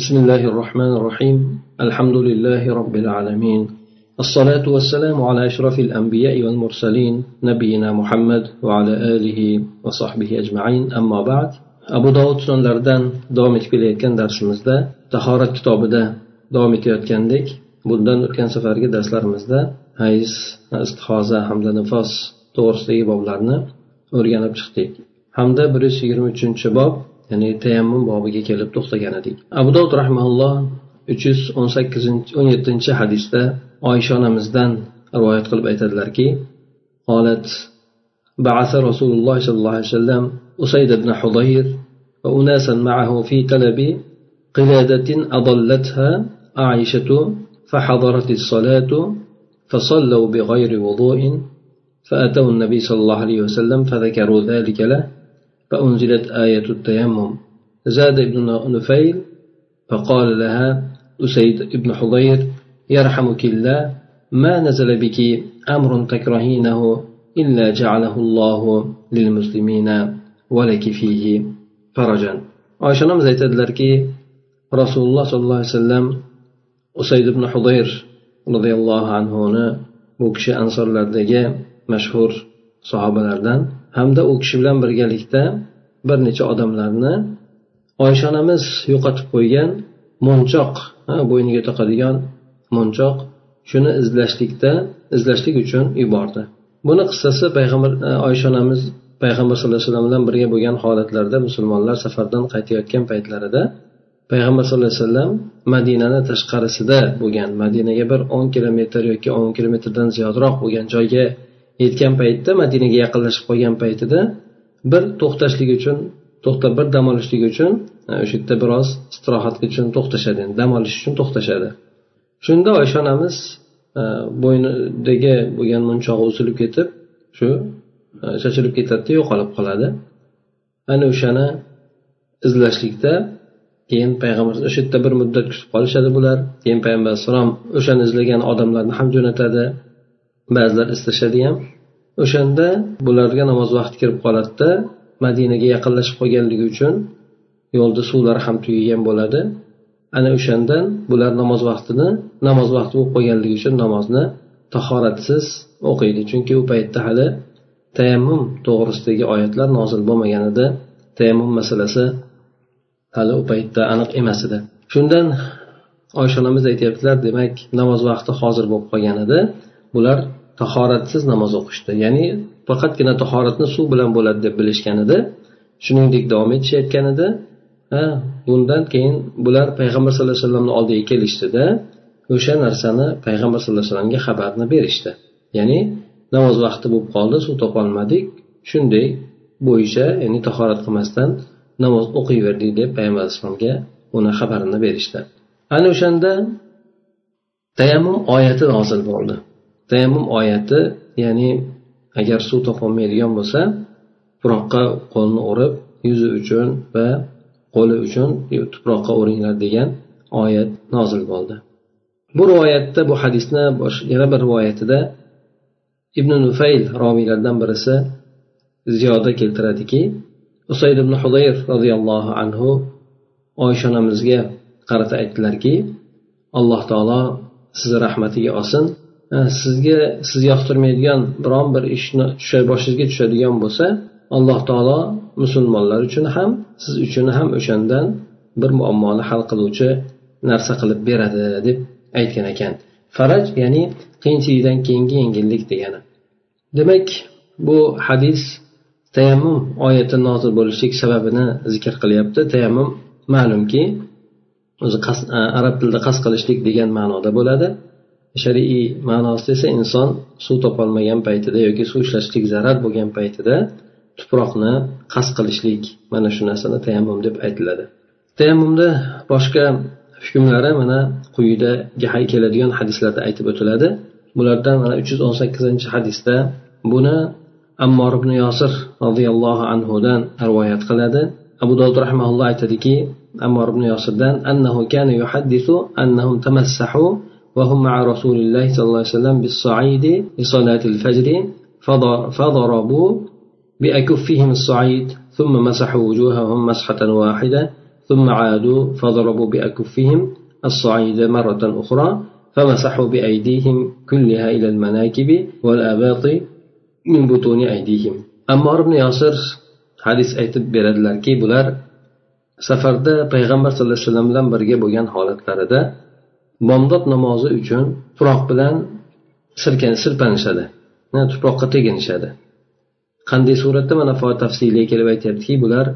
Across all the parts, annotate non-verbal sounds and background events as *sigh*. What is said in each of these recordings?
بسم الله الرحمن الرحيم الحمد لله رب العالمين الصلاة والسلام على أشرف الأنبياء والمرسلين نبينا محمد وعلى آله وصحبه أجمعين أما بعد أبو داود sunanlaridan davom etib kelayotgan darsimizda tahorat kitobida davom etayotgandek bundan o'tgan safargi darslarimizda hayz istihoza hamda nifos to'g'risidagi boblarni o'rganib chiqdik hamda bir yuz yigirma uchinchi bob ya'ni tayammum bobiga kelib to'xtagan edik abu dovud rahmaulloh uch yuz o'n sakkizinchi o'n yettinchi hadisda oysha onamizdan rivoyat qilib aytadilarki قالت بعث رسول الله صلى الله عليه وسلم أسيد بن حضير وأناسا معه في طلب قلادة أضلتها عائشة فحضرت الصلاة فصلوا بغير وضوء فأتوا النبي صلى الله عليه وسلم فذكروا ذلك له فأنزلت آية التيمم. زاد ابن نفيل فقال لها أسيد ابن حضير يرحمك الله ما نزل بك أمر تكرهينه إلا جعله الله للمسلمين ولك فيه فرجا. عائشة زي تدلركي رسول الله صلى الله عليه وسلم أسيد ابن حضير رضي الله عنه هنا بوكشي أنصر لديه مشهور صحابة لدن hamda u kishi bilan birgalikda bir necha odamlarni oysha onamiz yo'qotib qo'ygan mo'nchoq bo'yniga taqadigan mo'nchoq shuni izlashlikda izlashlik uchun yubordi. Buni qissasi payg'ambar e, oysha onamiz payg'ambar sallallohu alayhi vasallam bilan birga bo'lgan holatlarda musulmonlar safardan qaytayotgan paytlarida payg'ambar sallallohu alayhi vasallam madinani tashqarisida bo'lgan madinaga bir o'n kilometr yoki o'n kilometrdan ziyodroq bo'lgan joyga yetgan paytda madinaga yaqinlashib qolgan paytida bir to'xtashlik uchun to'xtab bir dam olishlik uchun o'sha yerda biroz istirohat uchun to'xtashadi dam olish uchun to'xtashadi. Shunda oysha onamiz bo'ynidagi bo'lgan munchog'i uzilib ketib shu chachilib ketadida yo'qolib qoladi. Ana o'shani izlashlikda keyin payg'ambar o'sha yerda bir muddat kutib qolishadi bular. Keyin payg'ambar alayhissalom o'shani izlagan odamlarni ham jo'natadi. Ba'zilar istashadi ham o'shanda bularga namoz vaqti kirib qoladida madinaga yaqinlashib qolganligi uchun yo'lda suvlar ham tugagan bo'ladi. Ana o'shandan bular namoz vaqtini namoz vaqti bo'lib qolganligi uchun namozni tahoratsiz o'qiydi. Chunki u paytda hali tayammum to'g'risidagi oyatlar nozil bo'lmagan edi tayammum masalasi hali u paytda aniq emas edi. Shundan oysha onamiz aytyaptilar demak namoz vaqti hozir bo'lib qolgan edi bular tahoratsiz namoz o'qishdi. Ya'ni faqatgina tahoratni suv bilan bo'ladi deb bilishgan edi. Shuningdek davom etishayotgan edi. Bundan keyin bular payg'ambar sallallohu alayhi vasallamni oldiga kelishdida o'sha narsani payg'ambar sallallohu alayhi vasallamga xabarni berishdi. Ya'ni namoz vaqti bo'lib qoldi suv topolmadik. Shunday bo'yicha ya'ni tahorat qilmasdan namoz o'qiyverdik deb payg'ambar alayhissalomga uni xabarini berishdi. Ana o'shanda tayammum oyati nozil bo'ldi. Tayammum oyati ya'ni agar suv topolmaydigan bo'lsa tuproqqa qo'lni urib yuzi uchun va qo'li uchun tuproqqa uringlar degan oyat nozil bo'ldi. Bu rivoyatda bu hadisni yana bir rivoyatida ibn nufayl roviylardan birisi ziyoda keltiradiki usayd ibn hudayr roziyallohu anhu oysha onamizga qarata aytdilarki alloh taolo sizni rahmatiga olsin sizga siz yoqtirmaydigan biron bir ishni boshingizga tushadigan bo'lsa alloh taolo musulmonlar uchun ham siz uchun ham o'shandan bir muammoni hal qiluvchi narsa qilib beradi deb aytgan ekan. Faraj ya'ni qiyinchilikdan keyingi yengillik degani. Demak bu hadis tayammum oyati nozil bo'lishlik sababini zikr qilyapti. Tayammum ma'lumki o'zi arab tilida qasd qilishlik degan ma'noda bo'ladi. Shar'iy ma'nosida esa inson suv topolmagan paytida yoki suv ishlashlik zarar bo'lgan paytida tuproqni qasd qilishlik mana shu narsani tayammum deb aytiladi. Tayammumda boshqa hukmlari mana quyida keladigan hadislarda aytib o'tiladi. Bulardan mana uch yuz o'n sakkizinchi hadisda buni ammor ibn yosir roziyallohu anhudan rivoyat qiladi. Abu dovud rahmaulloh aytadiki ammor ibn yosirdan annahu kana yuhaddisu annahum tamassahu وهم مع رسول الله صلى الله عليه وسلم بالصعيد لصلاة الفجر فضربوا بأكفهم الصعيد ثم مسحوا وجوههم مسحة واحدة ثم عادوا فضربوا بأكفهم الصعيد مرة أخرى فمسحوا بأيديهم كلها إلى المناكب والآباط من بطون أيديهم. ammor ibn yosir hadis aytib beradilarki bular safarda payg'ambar sallallohu alayhi vasallam bilan birga bo'lgan holatlarida bomdod namozi uchun tuproq bilan sirkan sirpanishadi. Tuproqqa teginishadi. Qanday suratda mana tafsiliga kelib aytyaptiki bular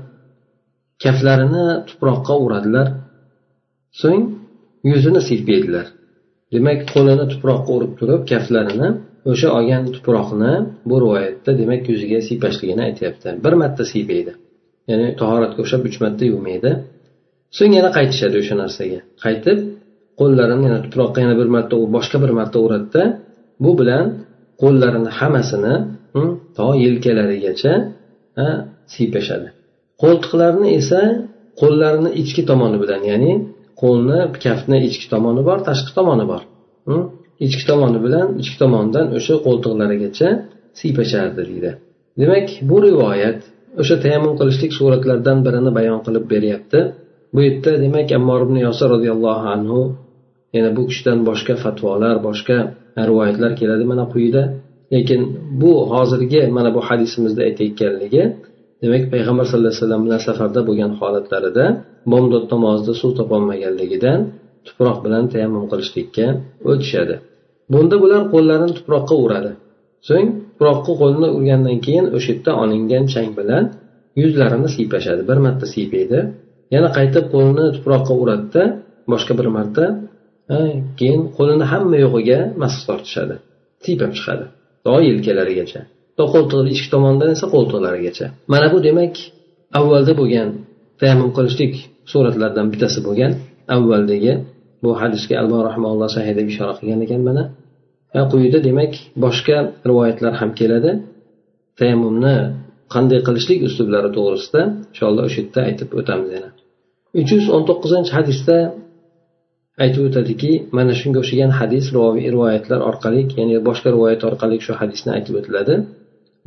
kaflarini tuproqqa uradilar. So'ng yuzini siypaydilar demak qo'lini tuproqqa urib turib kaflarini o'sha olgan tuproqni bu rivoyatda demak yuziga siypashligini aytyapti. Bir marta siypaydi. Ya'ni tahoratga o'xshab uch marta yuvmaydi. So'ng yana qaytishadi o'sha narsaga. Qaytib qo'llarini yana tuproqqa yana bir marta boshqa bir marta uradida bu bilan qo'llarini hammasini to yelkalarigacha siypashadi. Qo'ltiqlarni esa qo'llarini ichki tomoni bilan ya'ni qo'lni kaftni ichki tomoni bor tashqi tomoni bor ichki tomoni bilan ichki tomonidan o'sha qo'ltiqlarigacha siypashardi deydi. Demak bu rivoyat o'sha tayammum qilishlik suratlaridan birini bayon qilib beryapti. Bu yerda demak ammor ibn yosir roziyallohu anhu yana bu kishidan boshqa fatvolar boshqa rivoyatlar keladi mana quyida. Lekin bu hozirgi mana bu hadisimizda aytayotganligi demak payg'ambar sallallohu alayhi vasallam bilan safarda bo'lgan holatlarida bomdod namozida suv topolmaganligidan tuproq bilan tayammum qilishlikka o'tishadi. Bunda bular qo'llarini tuproqqa uradi. So'ng tuproqqa qo'lni urgandan keyin o'sha yerda olingan chang bilan yuzlarini siypashadi. Bir marta siypaydi yana qaytib qo'lini tuproqqa uradida boshqa bir marta keyin qo'lini hamma yo'g'iga masx tortishadi siypab chiqadi. To yelkalarigacha to qo'ltiq ichki tomonidan esa qo'ltiqlarigacha mana bu demak avvalda bo'lgan tayammum qilishlik suratlaridan bittasi bo'lgan avvaldagi bu hadisga albo rahmaulloh sahih deb ishora qilgan ekan mana. Quyida demak boshqa rivoyatlar ham keladi. Tayammumni qanday qilishlik uslublari to'g'risida inshaalloh o'sha yerda aytib o'tamiz yana. Uch yuz o'n to'qqizinchi hadisda aytib o'tadiki mana shunga o'xshagan hadis rivoyatlar orqali ya'ni boshqa rivoyat orqali shu hadisni aytib o'tiladi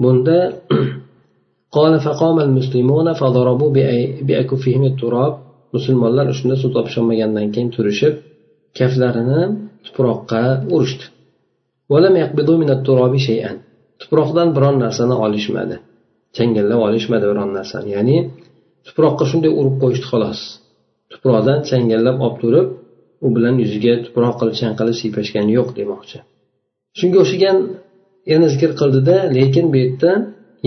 bunda *clears throat* قال فقام المسلمون فضربوا بأكفهم التراب musulmonlar shunda suv topisholmagandan keyin turishib kaflarini tuproqqa urishdi tuproqdan biron narsani olishmadi changallab olishmadi biron narsani ya'ni tuproqqa shunday urib qo'yishdi xolos tuproqdan changallab olib turib u bilan yuziga tuproq qilib chanqalib siypashgani yo'q demoqchi. Shunga o'xshagan yana zikr qildida lekin bu yerda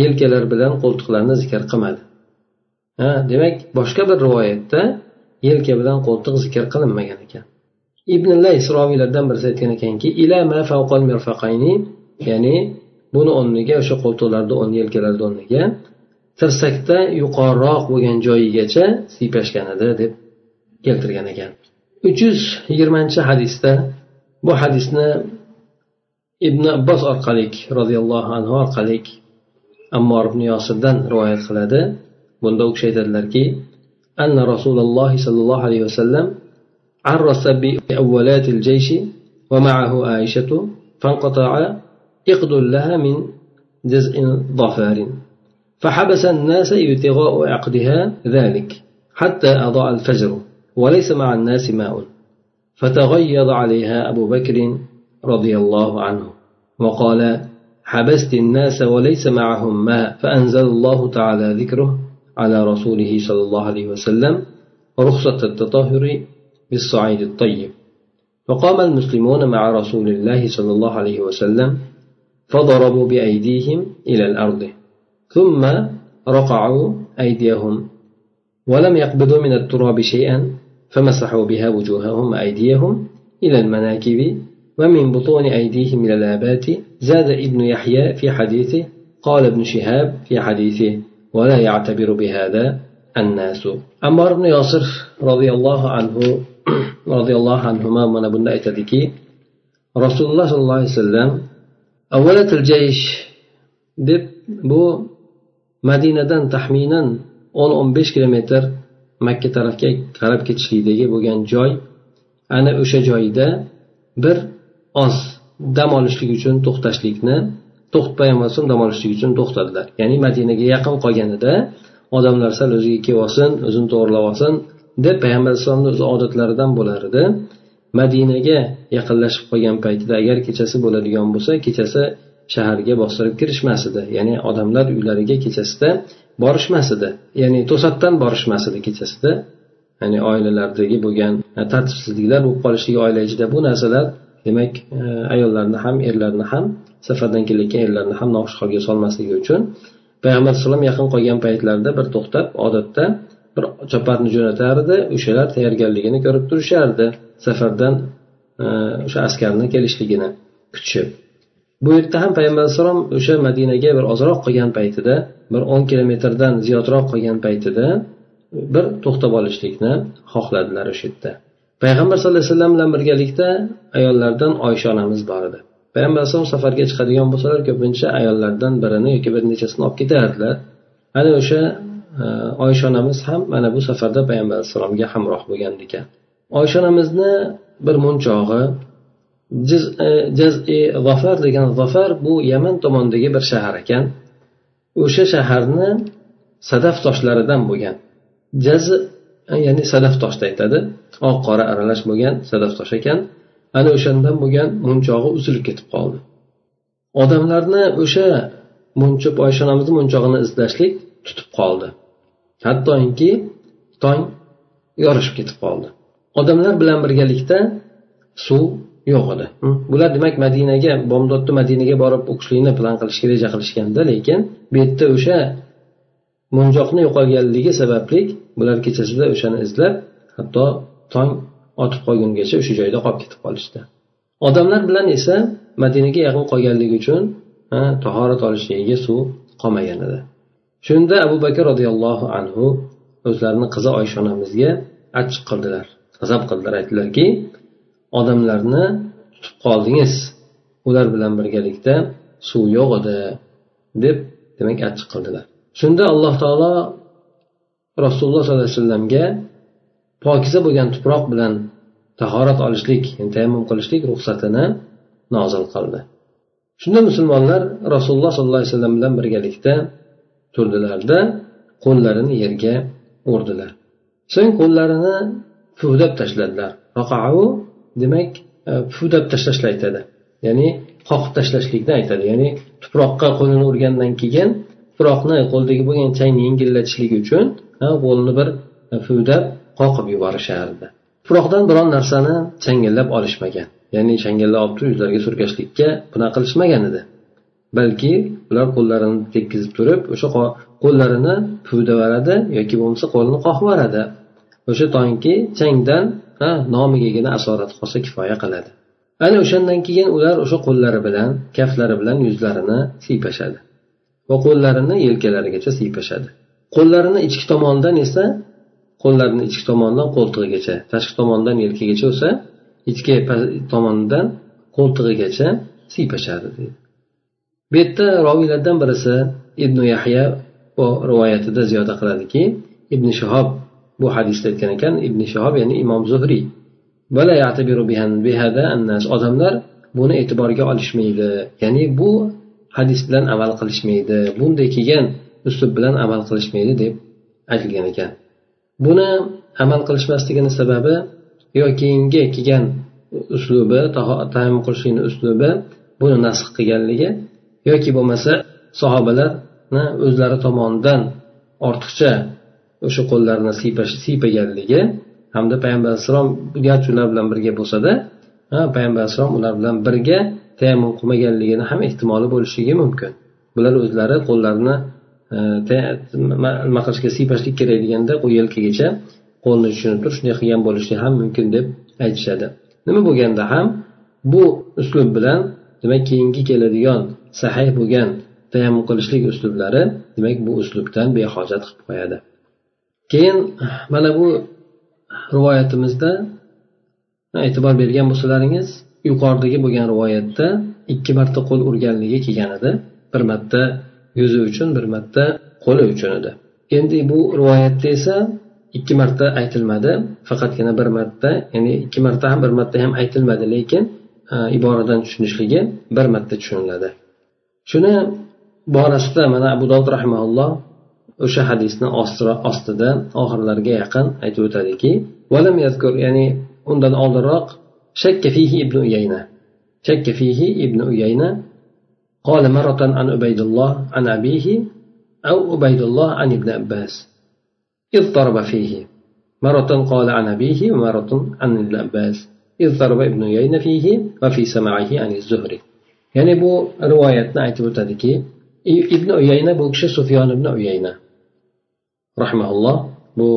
yelkalar bilan qo'ltiqlarni zikr qilmadi. Ha demak boshqa bir rivoyatda yelka bilan qo'ltiq zikr qilinmagan ekan. Ibn lays roviylardan birisi aytgan ekanki ya'ni buni o'rniga o'sha qo'ltiqlarni o'rni yelkalarni o'rniga tirsakda yuqoriroq bo'lgan joyigacha siypashgan edi deb keltirgan ekan. Uch yuz yigirmanchi hadisda bu hadisni ibn abbos orqali roziyallohu anhu orqali ammor ibn yosirdan rivoyat qiladi bunda u kishi aytadilarki أن رسول الله صلى الله عليه وسلم عرس بأولات الجيش ومعه عائشة فانقطع إقد لها من جزء ظفار فحبس الناس ابتغاء عقدها ذلك حتى أضاء الفجر وليس مع الناس ماء. فتغيظ عليها أبو بكر رضي الله عنه وقال حبست الناس وليس معهم ماء فأنزل الله تعالى ذكره على رسوله صلى الله عليه وسلم رخصة التطهر بالصعيد الطيب. فقام المسلمون مع رسول الله صلى الله عليه وسلم فضربوا بأيديهم إلى الأرض ثم رقعوا أيديهم ولم يقبضوا من التراب شيئا فمسحوا بها وجوههم وأيديهم إلى المناكب ومن بطون أيديهم إلى الآبات زاد ابن يحيى في حديثه قال ابن شهاب في حديثه ولا يعتبر بهذا الناس. أمار بن ياسر رضي الله عنه *clears throat* رضي الله عنهما من أبن أيتدكي رسول الله صلى الله عليه وسلم أولة الجيش taxminan o'n o'n besh kilometr makka tarafga qarab ketishlikdagi bo'lgan joy ana o'sha joyda bir oz dam olishlik uchun to'xtashlikni payg'ambar alayhisalom dam olishlik uchun to'xtadilar. Ya'ni madinaga yaqin qolganida odamlar sal o'ziga kelib olsin o'zini to'g'irlab olsin deb payg'ambar alayhissalomni o'zi odatlaridan bo'lar edi madinaga yaqinlashib qolgan paytida agar kechasi bo'ladigan bo'lsa kechasi shaharga bostirib kirishmas edi. Ya'ni odamlar uylariga kechasida borishmas edi. Ya'ni to'satdan borishmas edi kechasida. Ya'ni oilalardagi bo'lgan e, tartibsizliklar bo'lib qolishligi oila ichida bu narsalar demak e, ayollarni ham erlarni ham safardan kelayotgan erlarni ham noxush holga solmasligi uchun payg'ambar alayhisalom yaqin qolgan paytlarida bir to'xtab odatda bir choparni jo'natardi o'shalar tayyorgarligini ko'rib turishardi safardan e, o'sha askarni kelishligini kutishib. Bu yerda ham payg'ambar alayhissalom o'sha madinaga bir ozroq qolgan paytida bir o'n kilometrdan ziyodroq qolgan paytida e, bir to'xtab olishlikni xohladilar o'sha yerda. Payg'ambar sallallohu alayhi vasallam bilan birgalikda ayollardan oysha onamiz bor edi. Payg'ambar alayhisalom safarga chiqadigan bo'lsalar ko'pincha ayollardan birini yoki bir nechasini olib ketardilar. Ana o'sha e, oysha onamiz ham mana bu safarda payg'ambar alayhissalomga hamroh bo'lgan ekan. Oysha onamizni bir munchog'i jazi e, zafar degan zafar bu yaman tomondagi bir shahar ekan. O'sha shaharni sadaf toshlaridan bo'lgan. Jaz e, ya'ni sadaf toshni aytadi. Oq qora aralash bo'lgan sadaf tosh ekan. Ana o'shandan bo'lgan munchog'i uzilib ketib qoldi. Odamlarni o'sha muncha oysha onamizni munchog'ini izlashlik tutib qoldi. Hattoki tong yorishib ketib qoldi. Odamlar bilan birgalikda suv yo'q edi bular demak madinaga bomdodni madinaga borib o'qishlikni plan qilishga reja qilishganda lekin bu yerda o'sha munjoqni yo'qolganligi sababli bular kechasida o'shani izlab hatto tong otib qolgungacha o'sha joyda qolib ketib qolishdi. Odamlar bilan esa madinaga yaqin qolganligi uchun tahorat olishligiga suv qolmagan edi. Shunda abu bakr roziyallohu anhu o'zlarini qizi oysha onamizga achchiq qildilar g'azab qildilar aytdilarki odamlarni tutib qoldingiz. Ular bilan birgalikda suv yo'q edi deb demak achchiq qildilar. Shunda alloh taolo rasululloh sollallohu alayhi vasallamga pokiza bo'lgan tuproq bilan tahorat olishlik ya'ni tayammum qilishlik ruxsatini nozil qildi. Shunda musulmonlar rasululloh sollallohu alayhi vasallam bilan birgalikda turdilarda qo'llarini yerga urdilar. So'ng qo'llarini puvdab tashladilar. Demak e, puvdab tashlashni aytadi. Ya'ni qoqib tashlashlikni aytadi. Ya'ni tuproqqa qo'lini urgandan keyin tuproqni qo'ldagi bo'lgan changni yengillatishlik uchun qo'lni bir e, fudab qoqib yuborishardi. Tuproqdan biron narsani changallab olishmagan. Ya'ni changallab olib turib yuzlariga surkashlikka bunaqa qilishmagan edi. Balki ular qo'llarini tekkizib turib o'sha qo'llarini puvdaveradi yoki bo'lmasa qo'lini qoqib yuboradi o'sha tongki changdan ha nomigagina asorat qolsa kifoya qiladi. Ana o'shandan keyin ular o'sha qo'llari bilan kaftlari bilan yuzlarini siypashadi va qo'llarini yelkalarigacha siypashadi qo'llarini ichki tomonidan esa qo'llarini ichki tomonidan qo'ltig'igacha tashqi tomonidan yelkagacha bo'lsa ichki tomonidan qo'ltig'igacha siypashadi deydi. Bu yerda roviylardan birisi ibn yahya rivoyatida ziyoda qiladiki ibn shahob bu hadisda aytgan ekan ibn shahob ya'ni imom zuhriy odamlar buni e'tiborga olishmaydi. Ya'ni bu hadis bilan amal qilishmaydi. Bunday kelgan uslub bilan amal qilishmaydi deb aytilgan ekan. Buni amal qilishmasligini sababi yo keyingi kelgan uslubi tayammum qilishlikni uslubi buni nasx qilganligi yoki bo'lmasa sahobalarni o'zlari tomonidan ortiqcha o'sha qo'llarini siypaganligi hamda payg'ambar alayhissalom garchi ular bilan birga bo'lsada payg'ambar alayhissalom ular bilan birga tayammum qilmaganligini ham ehtimoli bo'lishligi mumkin. Bular o'zlari qo'llarini e, nima qilishga siypashlik kerak deganda yelkagacha qo'lni tushunib turib shunday qilgan bo'lishi ham mumkin deb aytishadi. Nima bo'lganda ham bu uslub bilan demak keyingi keladigan sahih bo'lgan tayammum qilishlik uslublari demak bu uslubdan behojat qilib qo'yadi. Keyin mana bu rivoyatimizda e'tibor bergan bo'lsalaringiz yuqoridagi bo'lgan rivoyatda ikki marta qo'l urganligi kelgan edi. Bir marta yuzi uchun bir marta qo'li uchun edi. Endi bu rivoyatda esa ikki marta aytilmadi. Faqatgina bir marta ya'ni ikki marta ham bir marta ham aytilmadi lekin e, iboradan tushunishligi bir marta tushuniladi. Shuni borasida mana abu dovud rahimaulloh o'sha hadisni ostida oxirlariga yaqin aytib o'tadiki ya'ni undan oldinroq shakka fihi ibn uyayna shakka fihi ibn uyayna قال مرة عن عبيد الله عن أبيه أو عبيد الله عن ابن عباس اضطرب فيه مرة قال عن أبيه ومرة عن ابن عباس اضطرب ابن عيينة فيه وفي سماعه عن الزهري ya'ni bu rivoyatni aytib o'tadiki ibn uyayna bu kishi sufyon ibn uyayna rahmaulloh bu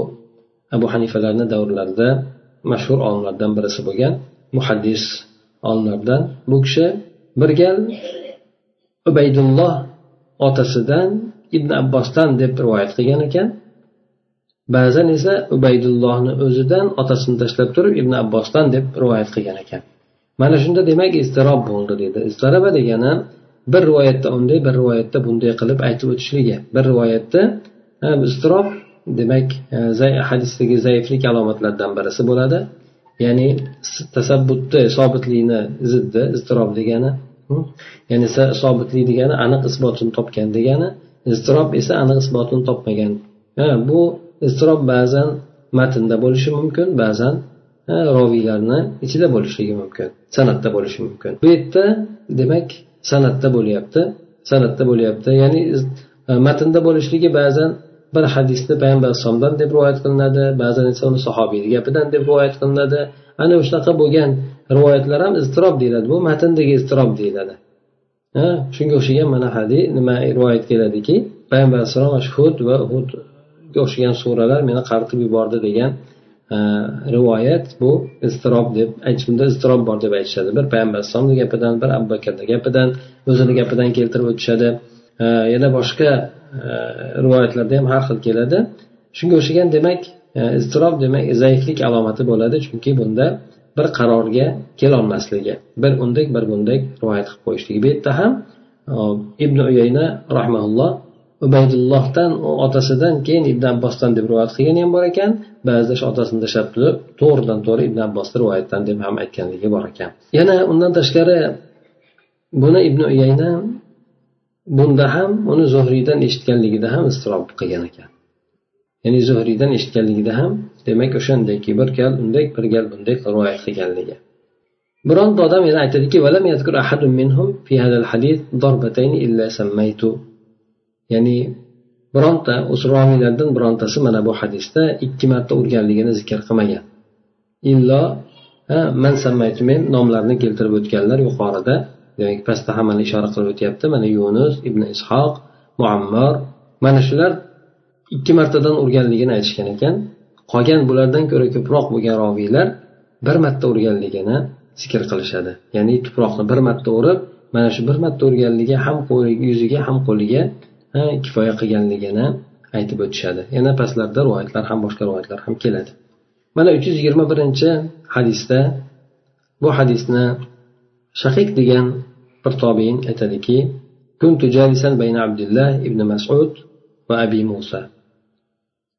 abu hanifalarni davrlarida mashhur olimlardan birisi bo'lgan muhaddis olimlardan bu kishi bir gal ubaydulloh otasidan ibn abbosdan deb rivoyat qilgan ekan. Ba'zan esa ubaydullohni o'zidan otasini tashlab turib ibn abbosdan deb rivoyat qilgan ekan. Mana shunda demak iztirob bo'ldi deydi iztiroba degani bir rivoyatda unday bir rivoyatda bunday qilib aytib o'tishligi. Bir rivoyatda iztirob demak e, hadisdagi zaiflik alomatlaridan birisi bo'ladi. Ya'ni tasabbutni sobitlikni ziddi iztirob degani ya'ni sobitlik degani aniq isbotini topgan degani iztirob esa aniq isbotini topmagan. Bu iztirob ba'zan matnda bo'lishi mumkin ba'zan roviylarni ichida bo'lishligi mumkin san'atda bo'lishi mumkin. Bu yerda demak san'atda bo'lyapti san'atda bo'lyapti. Ya'ni e, matnda bo'lishligi ba'zan bir hadisni payg'ambar alayhisalomdan deb rivoyat qilinadi ba'zan esa uni sahobiyni gapidan deb rivoyat qilinadi. Ana shunaqa bo'lgan rivoyatlar ham iztirob deyiladi bu matndagi iztirob deyiladi. Shunga o'xshagan mana hadis nima rivoyat keladiki payg'ambar alayhissalom hud va hudga o'xshagan suralar meni qaritib yubordi degan rivoyat bu iztirob deb bunda iztirob bor deb aytishadi. Bir payg'ambar alayhisalomni gapidan bir abu bakrni gapidan o'zini gapidan keltirib o'tishadi. Yana boshqa e, rivoyatlarda ham har xil keladi. Shunga o'xshagan demak e, iztirob demak zaiflik alomati bo'ladi chunki bunda bir qarorga kelolmasligi bir undek bir bundak rivoyat qilib qo'yishligi bu yerda ham e, ibn uyayna rahmaulloh ubaydullohdan u otasidan keyin ibn abbosdan deb rivoyat qilgani ham bor ekan. Ba'zida shu otasini tashlab turib to'g'ridan to'g'ri ibn abbosni rivoyatdan deb ham aytganligi bor ekan. Yana undan tashqari buni ibn uyayna bunda ham uni zuhriydan eshitganligida ham iztirob qilgan ekan. Ya'ni zuhriydan eshitganligida ham demak o'shandayki bir gal unday bir gal bunday rivoyat qilganligi. Bironta odam yana aytadiki ya'ni bironta roviylardan birontasi mana bu hadisda ikki marta urganligini zikr qilmagan. Illo man sammaytu men nomlarini keltirib o'tganlar yuqorida demak pastda hammani ishora qilib o'tyapti. Mana yunus ibn ishoq muammor mana shular ikki martadan urganligini aytishgan ekan. Qolgan bulardan ko'ra ko'proq bo'lgan roviylar bir marta urganligini zikr qilishadi. Ya'ni tuproqni bir marta urib mana shu bir marta urganligi ham yuziga ham qo'liga kifoya qilganligini aytib o'tishadi. Yana pastlarda rivoyatlar ham boshqa rivoyatlar ham keladi. Mana uch yuz yigirma birinchi hadisda bu hadisni shahiq degan tobein aytadiki كنت جالسا بين عبد الله بن مسعود وأبي موسى.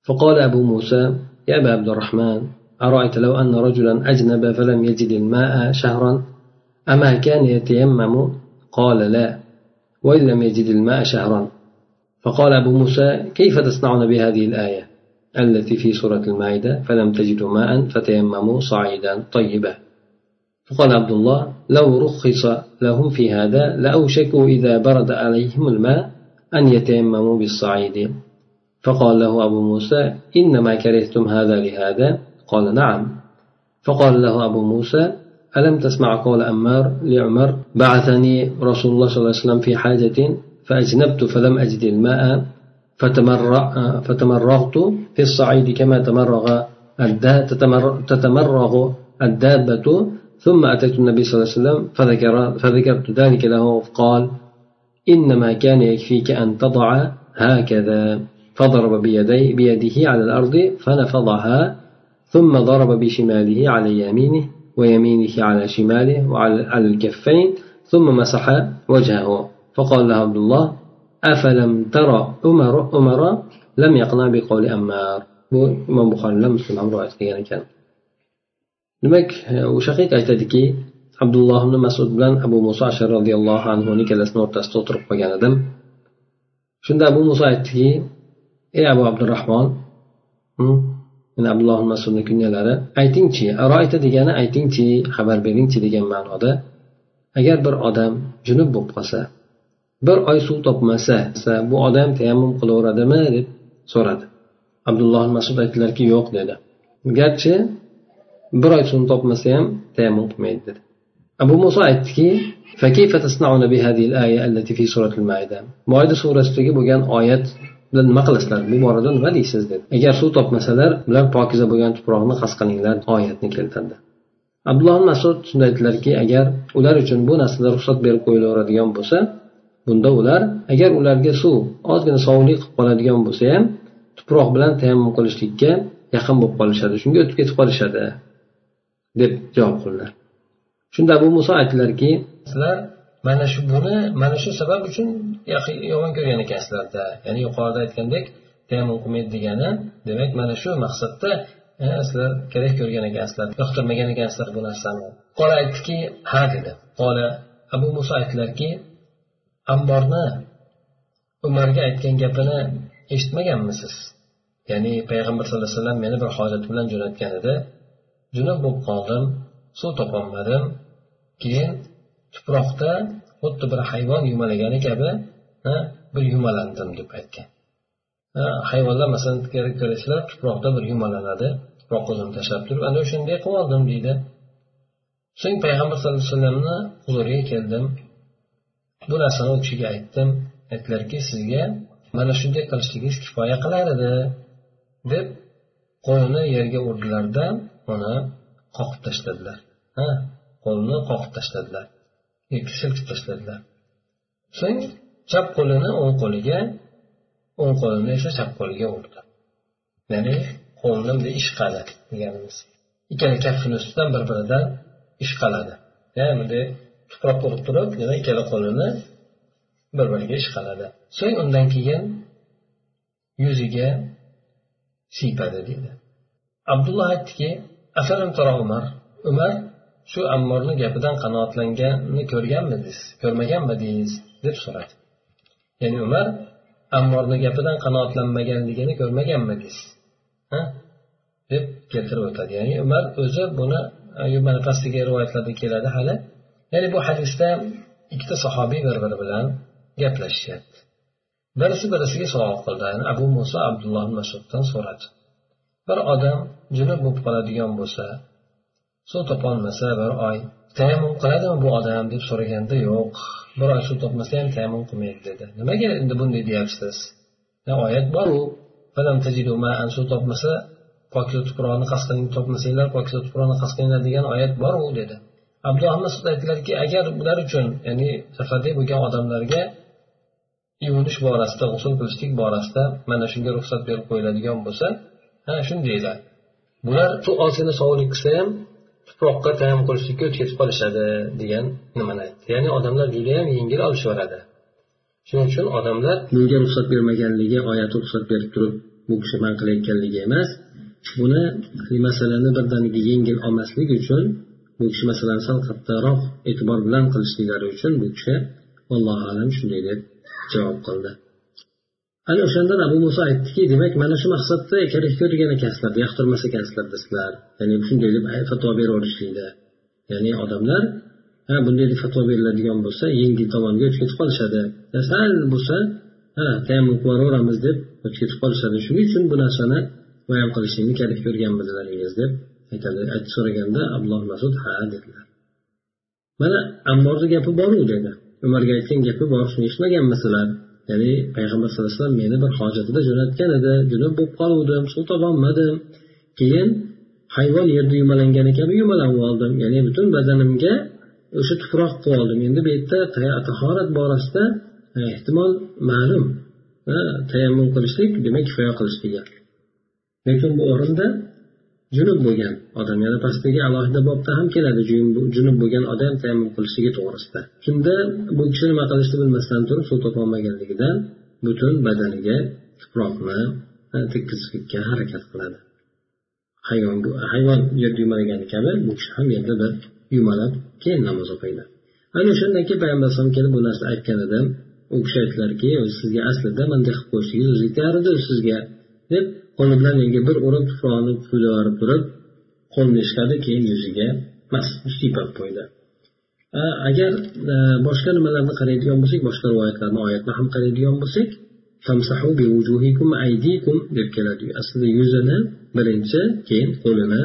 فقال أبو موسى يا أبا عبد الرحمن أرأيت لو أن رجلا أجنب فلم يجد الماء شهرا؟ أما كان يتيمم؟ قال لا وإن لم يجد الماء شهرا. فقال أبو موسى كيف تصنعون بهذه الآية التي في سورة المائدة؟ فلم تجدوا ماء فتيمموا صعيدا. طيبا فقال عبد الله لو رخص لهم في هذا لأوشكوا إذا برد عليهم الماء أن يتيمموا بالصعيد. فقال له أبو موسى إنما كرهتم هذا لهذا؟ قال نعم. فقال له أبو موسى ألم تسمع قول أمار لعمر بعثني رسول الله صلى الله عليه وسلم في حاجة فأجنبت فلم أجد الماء فتمرغت في الصعيد كما تمرغ تتمرغ الدابة ثم أتيت النبي صلى الله عليه وسلم فذكر فذكرت ذلك له فقال إنما كان يكفيك أن تضع هكذا. فضرب بيدي بيده على الأرض فنفضها ثم ضرب بشماله على يمينه ويمينه على شماله وعلى الكفين ثم مسح وجهه. فقال له عبد الله أفلم ترى عمر عمر لم يقنع بقول أمار. imom buxoriy bilan muslim ham rivoyat ekan demak e, o'sha shaqiq aytadiki abdulloh ibn masud bilan abu muso ashar roziyallohu anhuni ikkalasini o'rtasida o'tirib qolgan edim. Shunda abu muso aytdiki ey abu abdurahmon mana abdulloh masudni kunyalari aytingchi aroyta degani aytingchi xabar beringchi degan ma'noda agar bir odam junub bo'lib qolsa bir oy suv topmasa bu odam tayammum qilaveradimi? deb so'radi. Abdulloh masud aytdilarki yo'q dedi. Garchi bir oy suvni topmasa ham tayammum qilmaydi dedi. Abu muso aytdiki moida surasidagi bo'lgan oyat bilan nima qilasizlar? Bu borada nima deysiz dedi. Agar suv topmasalar ular pokiza bo'lgan tuproqni qas qilinglar oyatni keltirdi. Abdulloh masud shunda aytdilarki agar ular uchun bu narsada ruxsat berib qo'yilaveradigan bo'lsa bunda ular agar ularga suv ozgina sovunlik qilib qoladigan bo'lsa ham tuproq bilan tayammum qilishlikka yaqin bo'lib qolishadi shunga o'tib ketib qolishadi. Deb javob qildilar. Shunda abu muso aytdilarki sizlar mana shu buni mana shu sabab uchun yomon ko'rgan ekansizlarda ya'ni yuqorida aytgandek tayammum qilmaydi degani demak mana shu maqsadda e, sizlar kerak ko'rgan ekansizlar yoqtirmagan ekansizlar bu narsani. Qola aytdiki ha dedi. Qola abu muso aytdilarki amborni umarga aytgan gapini eshitmaganmisiz? Ya'ni payg'ambar sallallohu alayhi vasallam meni bir hojat bilan jo'natgan edi. Junub bo'lib qoldim. Suv topolmadim keyin tuproqda xuddi bir hayvon yumalagani kabi bir yumalandim deb aytgan. Hayvonlar masalan ko'rasizlar tuproqda bir yumalanadi. Tuproq o'zini tashlab turib ana o'shanday qilib oldim deydi. So'ng payg'ambar sallallohu alayhi vasallamni huzuriga keldim. Bu narsani u kishiga aytdim. Aytdilarki sizga mana shunday qilishligingiz kifoya qilar edi deb qo'lini yerga urdilarda uni qoqib tashladilar. Ha qo'lini qoqib tashladilar. Yoki silkib tashladilar. So'ng chap qo'lini o'ng qo'liga o'ng qo'lini esa chap qo'liga urdi. Ya'ni qo'lni bunday ishqadi deganimiz. Ikkala kaftini ustidan bir biridan ishqaladi. Ya'ni bunday tuproqqa urib turib yana ikkala qo'lini bir biriga ishqaladi. So'ng undan keyin yuziga siypadi deydi. Abdulloh aytdiki umar umar shu ammorni gapidan qanoatlanganini ko'rganmidingiz ko'rmaganmidingiz deb so'radi. Ya'ni umar ammorni gapidan qanoatlanmaganligini ko'rmaganmidingiz deb keltirib o'tadi. Ya'ni umar o'zi buni mana pastdagi rivoyatlarda keladi hali. Ya'ni bu hadisda ikkita sahobiy bir biri bilan gaplashishyapti birisi birisiga savol qildi. Abu muso abdulloh masuddan so'radi. Bir odam junub bo'lib qoladigan bo'lsa suv topolmasa bir oy tayammum qiladimi bu odam deb so'raganda yo'q bir oy suv topmasa ham tayammum qilmaydi dedi. Nimaga endi bunday deyapsiz? Oyat boru suv topmasa pokiza tuproqni qasding topmasanglar pokiza tuproqni qasdinglar degan oyat boru dedi. Abdulloh masud aytdilarki agar ular uchun ya'ni safarda bo'lgan odamlarga yuvinish borasida g'usul qilishlik borasida mana shunga ruxsat berib qo'yiladigan bo'lsa ha shundaylar bular shu ozgina sovunlik qilsa ham tuproqqa tayammum qilishlikka o'tib ketib qolishadi degan nimani aytdi. Ya'ni odamlar judayam yengil olishaveradi. Shuning uchun odamlar bunga ruxsat bermaganligi oyati ruxsat berib turib bu kishi man qilayotganligi emas buni masalani birdaniga yengil olmaslik uchun bu kishi masalani sal qattiqroq e'tibor bilan qilishliklari uchun bu kishi allohu alam shunday deb javob qildi. Ana o'shandan abu muso aytdiki demak mana shu maqsadda kerak ko'rgan ekansizlar yoqtirmas ekansizlar sizlar ya'ni shunday deb fatvo beraverishlikda ya'ni odamlar ha bunday deb fatvo beriladigan bo'lsa yengil tomonga o'tib ketib qolishadi. Sal bo'lsa ha tayammum qilib yuboraveramiz deb o'tib ketib qolishadi. Shuning uchun bu narsani bayon qilishlikni kerak ko'rganmidilaringiz deb aytadi aytib so'raganda abdulloh masud ha dedilar. Mana ammorni gapi boru dedi. Umarga aytgan gapi bor shuni eshitmaganmisizlar ya'ni payg'ambar sallallohu alayhi vasallam meni bir hojatida jo'natgan edi. Junub bo'lib qoluvdim suv topolmadim keyin hayvon yerda yumalangani kabi yumalanib oldim ya'ni butun badanimga o'sha tuproq qilib oldim endi bu yerda tahorat borasida e, ehtimol ma'lum. E, tayammum qilishlik demak kifoya qilishlik. Lekin bu o'rinda junub bo'lgan odam yana pastdagi alohida bobda ham keladi junub bo'lgan odam tayammum qilishligi to'g'risida. Shunda bu kishi nima qilishni bilmasdan turib suv topolmaganligidan butun badaniga tuproqni e, tekkizishlikka harakat qiladi. Hayvon hayvon yerda yumalagani kabi bu kishi ham yerda bir yumalab keyin namoz o'qiydi. Ana o'shandan keyin payg'ambar alayhisalom kelib bu narsani aytgan edi u kishi aytdilarki sizga aslida bunday qilib qo'yishingiz o'zi yetar sizga deb qo'li bilan menga bir urib tuproqni puflab turib qo'lni ishladi keyin yuziga siypab qo'ydi. Agar e, boshqa nimalarni qaraydigan bo'lsak boshqa rivoyatlarni oyatni ham qaraydigan bo'lsak deb keladi. Aslida yuzini birinchi keyin qo'lini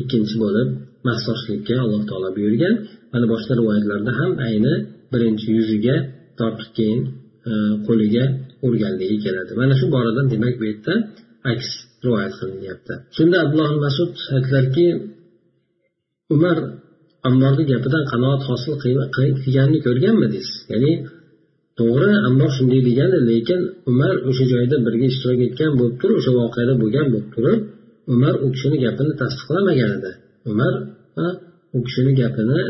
ikkinchi bo'lib massoshlikka alloh taolo buyurgan. Mana boshqa rivoyatlarda ham ayni birinchi yuziga tortib keyin e, qo'liga urganligi keladi. Mana shu boradan demak bu yerda aks rivoyat qilinyapti. Shunda abdulloh masud aytdilarki umar ammorni gapidan qanoat hosil qilganini ko'rganmidingiz ya'ni to'g'ri ammor shunday degani lekin umar o'sha joyda birga ishtirok etgan bo'lib turib o'sha voqeada bo'lgan bo'lib turib umar u kishini gapini tasdiqlamagan edi. Umar u kishini gapini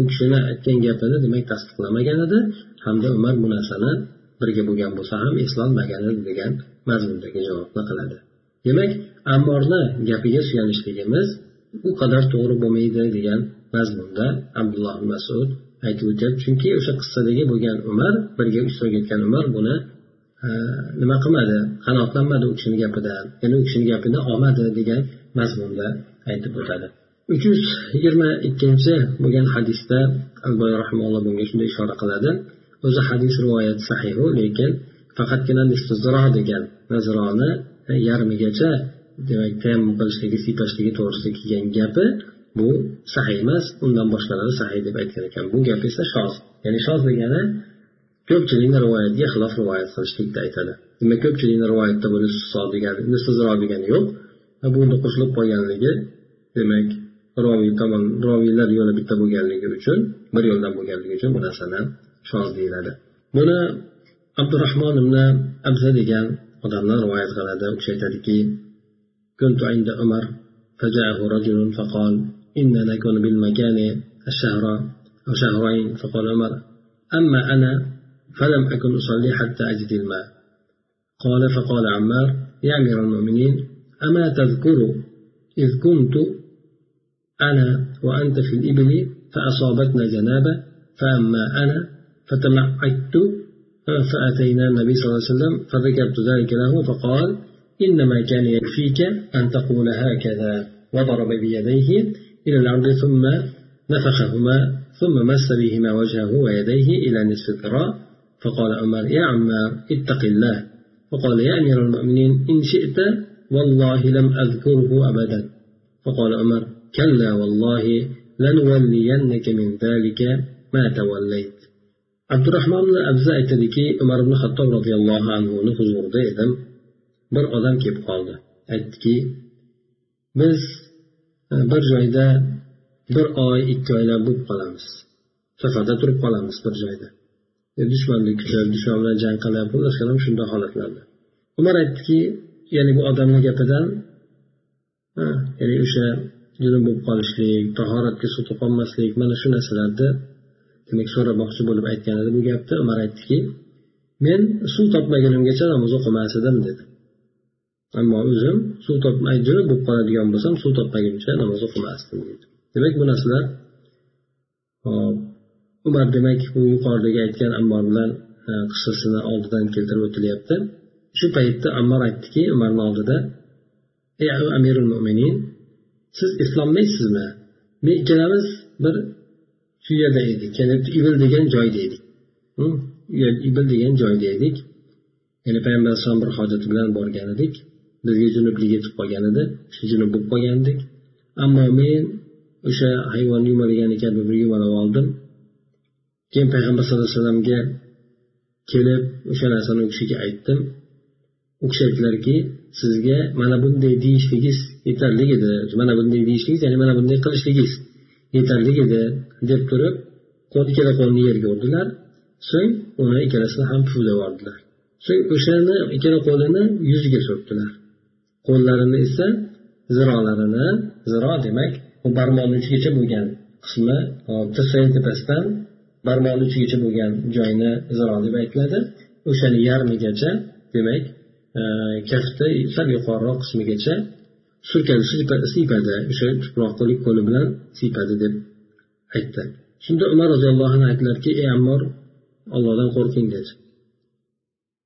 u kishini aytgan gapini demak tasdiqlamagan edi. Hamda umar bu narsani birga bo'lgan bo'lsa ham eslolmagani degan mazmundagi javobni qiladi. Demak ammorni gapiga suyanishligimiz u qadar to'g'ri bo'lmaydi degan mazmunda abdulloh masud aytib o'tyapti chunki o'sha qissadagi bo'lgan umar birga ishtirok etgan umar buni e, nima qilmadi? Qanoatlanmadi u kishini gapidan ya'ni u kishini gapini olmadi degan mazmunda aytib o'tadi. Uch yuz yigirma ikkinchi bo'lgan hadisda bunga shunday ishora qiladi. O'zi hadis rivoyati sahihu lekin faqatgina istizro degan nazroni e, yarmigacha demak tayammum qilishligi siypashligi to'g'risida kelgan gapi bu sahiy emas undan boshqalari sahiy deb aytgan ekan. Bu gap esa shoz ya'ni shoz degani ko'pchilikni rivoyatiga xilof rivoyat qilishlikda aytadi. Demak ko'pchilikni rivoyatda bu degani degani yo'q. Buni qo'shilib qolganligi demak roviy tomon roviylar yo'li bitta bo'lganligi uchun bir yo'ldan bo'lganligi uchun bu narsani shoz deyiladi buni abdurahmon ibn abza degan odamlar rivoyat qiladi u kishi aytadiki كنت عند عمر فجاءه رجل فقال إن نكون بالمكان الشهر أو شهرين فقال عمر أما أنا فلم أكن أصلي حتى أجد الماء. قال فقال عمار يا أمير المؤمنين أما تذكر إذ كنت أنا وأنت في الإبل فأصابتنا جنابة فأما أنا فتمعدت فأتينا النبي صلى الله عليه وسلم فذكرت ذلك له فقال إنما كان يكفيك أن تقول هكذا. وضرب بيديه إلى الأرض ثم نفخهما ثم مس بهما وجهه ويديه إلى نصف الذراع فقال عمر يا عمار اتق الله. فقال يا أمير المؤمنين إن شئت والله لم أذكره أبدا. فقال عمر كلا والله لنولينك من ذلك ما توليت. Abdurahmon abza aytadiki umar ibn hattob roziyallohu anhuni huzurida edim. Bir odam kelib qoldi. Aytdiki biz e, bir joyda bir oy ikki oylar bo'lib qolamiz. Safarda turib qolamiz bir joyda. E, dushmanni kutib dushman bilan jang qilib boshqa shunday holatlarda. Umar aytdiki ya'ni bu odamni gapidan ya'ni o'sha junub bo'lib qolishlik tahoratga suv topolmaslik mana shu narsalarni demak so'ramoqchi bo'lib aytgan edi bu gapni umar aytdiki men suv topmagunimgacha namoz o'qimas edim dedi. Ammo o'zim suv topmay junub bo'lib qoladigan bo'lsam suv topmaguncha namoz o'qimasdim deydi demak bu narsalar umar demak bu yuqoridagi aytgan ammor bilan e, qissasini oldidan keltirib o'tilyapti. Shu paytda ammor aytdiki umarni oldida ey amirul mo'minin siz eslolmaysizmi men ikkalamiz bir shu yerda edik ya'ni ibil degan joyda edik ibil degan joyda edik. Ya'ni payg'ambar alayhisalom bir hojati bilan borgan edik. Bizga junublik yetib qolgan edi. Shu junub bo'lib qolgan edik. Ammo men o'sha hayvonni yumalagani kabi bir yumalab oldim. Keyin payg'ambar sallallohu alayhi vasallamga kelib o'sha narsani u kishiga aytdim. U kishi aytdilarki sizga mana bunday deyishligingiz yetarli edi. Mana bunday deyishligingiz ya'ni mana bunday qilishligingiz yetarli edi. Deb turib ikkala qo'lini yerga urdilar. So'ng uni ikkalasini ham puflab yubordilar so'ng o'shani ikkala qo'lini yuziga surtdilar. Qo'llarini esa zirolarini ziro demak bu barmoqni uchigacha bo'lgan qismi tirsakni tepasidan barmoqni uchigacha bo'lgan joyni ziro deb aytiladi. O'shani yarmigacha demak e, kafti sal yuqoriroq qismigacha surkani siypadi o'sha tuproq qo'li qo'li bilan siypadi deb aytdi. Shunda umar roziyallohu anhu aytdilarki ey ammor ollohdan qo'rqing dedi.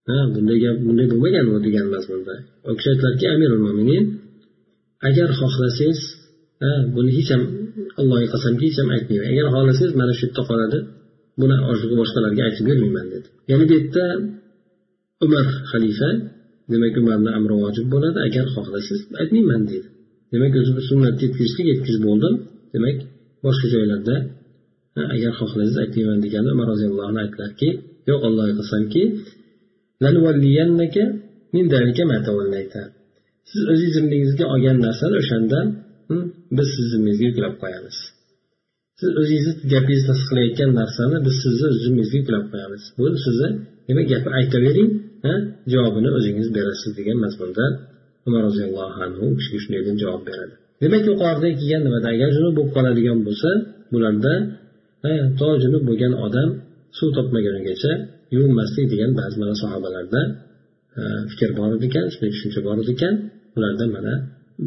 Ha bunday gap bunday bo'lmagan u degan mazmunda? U kishi aytdilarki amirul mo'minin agar xohlasangiz buni hech ham allohga qasamki hech ham aytmayman. Agar xohlasangiz mana shu yerda qoladi buni boshqalarga aytib bermayman dedi. Ya'ni bu yerda umar xalifa demak umarni amri vojib bo'ladi agar xohlasangiz aytmayman deydi demak o'zi sunnatni yetkazishlik yetkazib bo'ldim. Demak boshqa joylarda agar xohlasangiz aytmayman deganda umar roziyallohu anhu aytdilarki yo'q allohga qasamki siz o'zingiz zimmangizga olgan narsani o'shanda biz sizni zimmangizga yuklab qo'yamiz. Siz o'zingizni gapingizni tasdiqlayotgan narsani biz sizni zimmangizga yuklab qo'yamiz. Bu sizni demak gapni aytavering javobini o'zingiz berasiz degan mazmunda umar roziyallohu anhu u kishiga shunday deb javob beradi. Demak yuqorida kelgan nimada agar junub bo'lib qoladigan bo'lsa bularda to junub bo'lgan odam suv topmagunigacha yuvinmaslik degan ba'zi mana sahobalarda fikr bor edi ekan shunday tushuncha bor edi ekan. Ulardan mana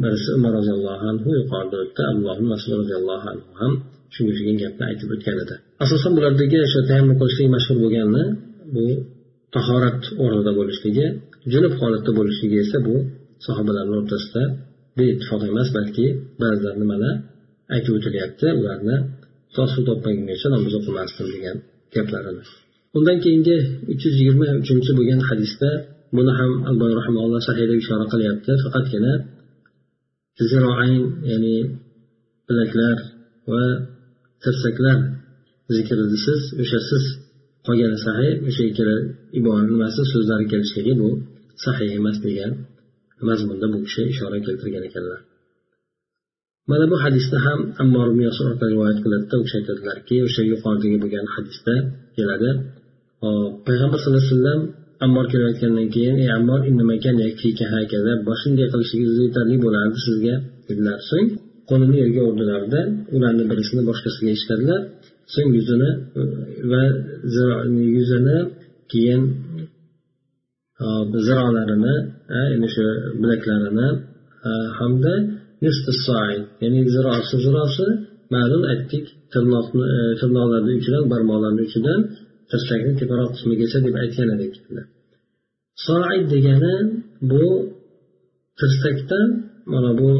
birisi umar roziyallohu anhu yuqorida o'tdi. Abdulloh masud roziyallohu anhu ham shunga o'xshagan gapni aytib o'tgan edi. Asosan bulardagi o'sha tayammum qilishlik mashhur bo'lgani bu tahorat o'rnida bo'lishligi junub holatda bo'lishligi esa bu sahobalarni o'rtasida beittifoq emas balki ba'zilar nimalar aytib o'tilyapti ularni suv topmagungacha namoz o'qimasdim degan gaplarini undan keyingi uch yuz yigirma uchinchi bo'lgan hadisda buni ham alboy sahiyda ishora qilyapti. Faqatgina ziroayn ya'ni bilaklar va tirsaklar zikridisiz o'sha siz qolgani sahiy o'sha ikkala ibora nimasi so'zlari kelishligi bu sahiy emas degan mazmunda bu kishi ishora keltirgan ekanlar. Mana bu hadisda ham ammor ibn yasir rivoyat qiladida u kishi aytadilarki o'sha yuqoridagi bo'lgan hadisda keladi. Payg'ambar sallallohu alayhi vasallam ammor kelayotgandan keyin ey ammor shunday qilishingiz yetarli bo'lardi sizga dedilar. So'ng qo'lini yerga urdilarda ularni birisini boshqasiga eshitadilar. So'ng yuzini va yuzini keyin zirolarini ya'ni o'sha bilaklarini hamda ya'ni zirosi zirosi ma'lum aytdik tirnoqni tirnoqlarni uchidan barmoqlarni uchidan tirsakni teparoq qismigacha deb aytgan edik soid degani bu tirsakdan mana bu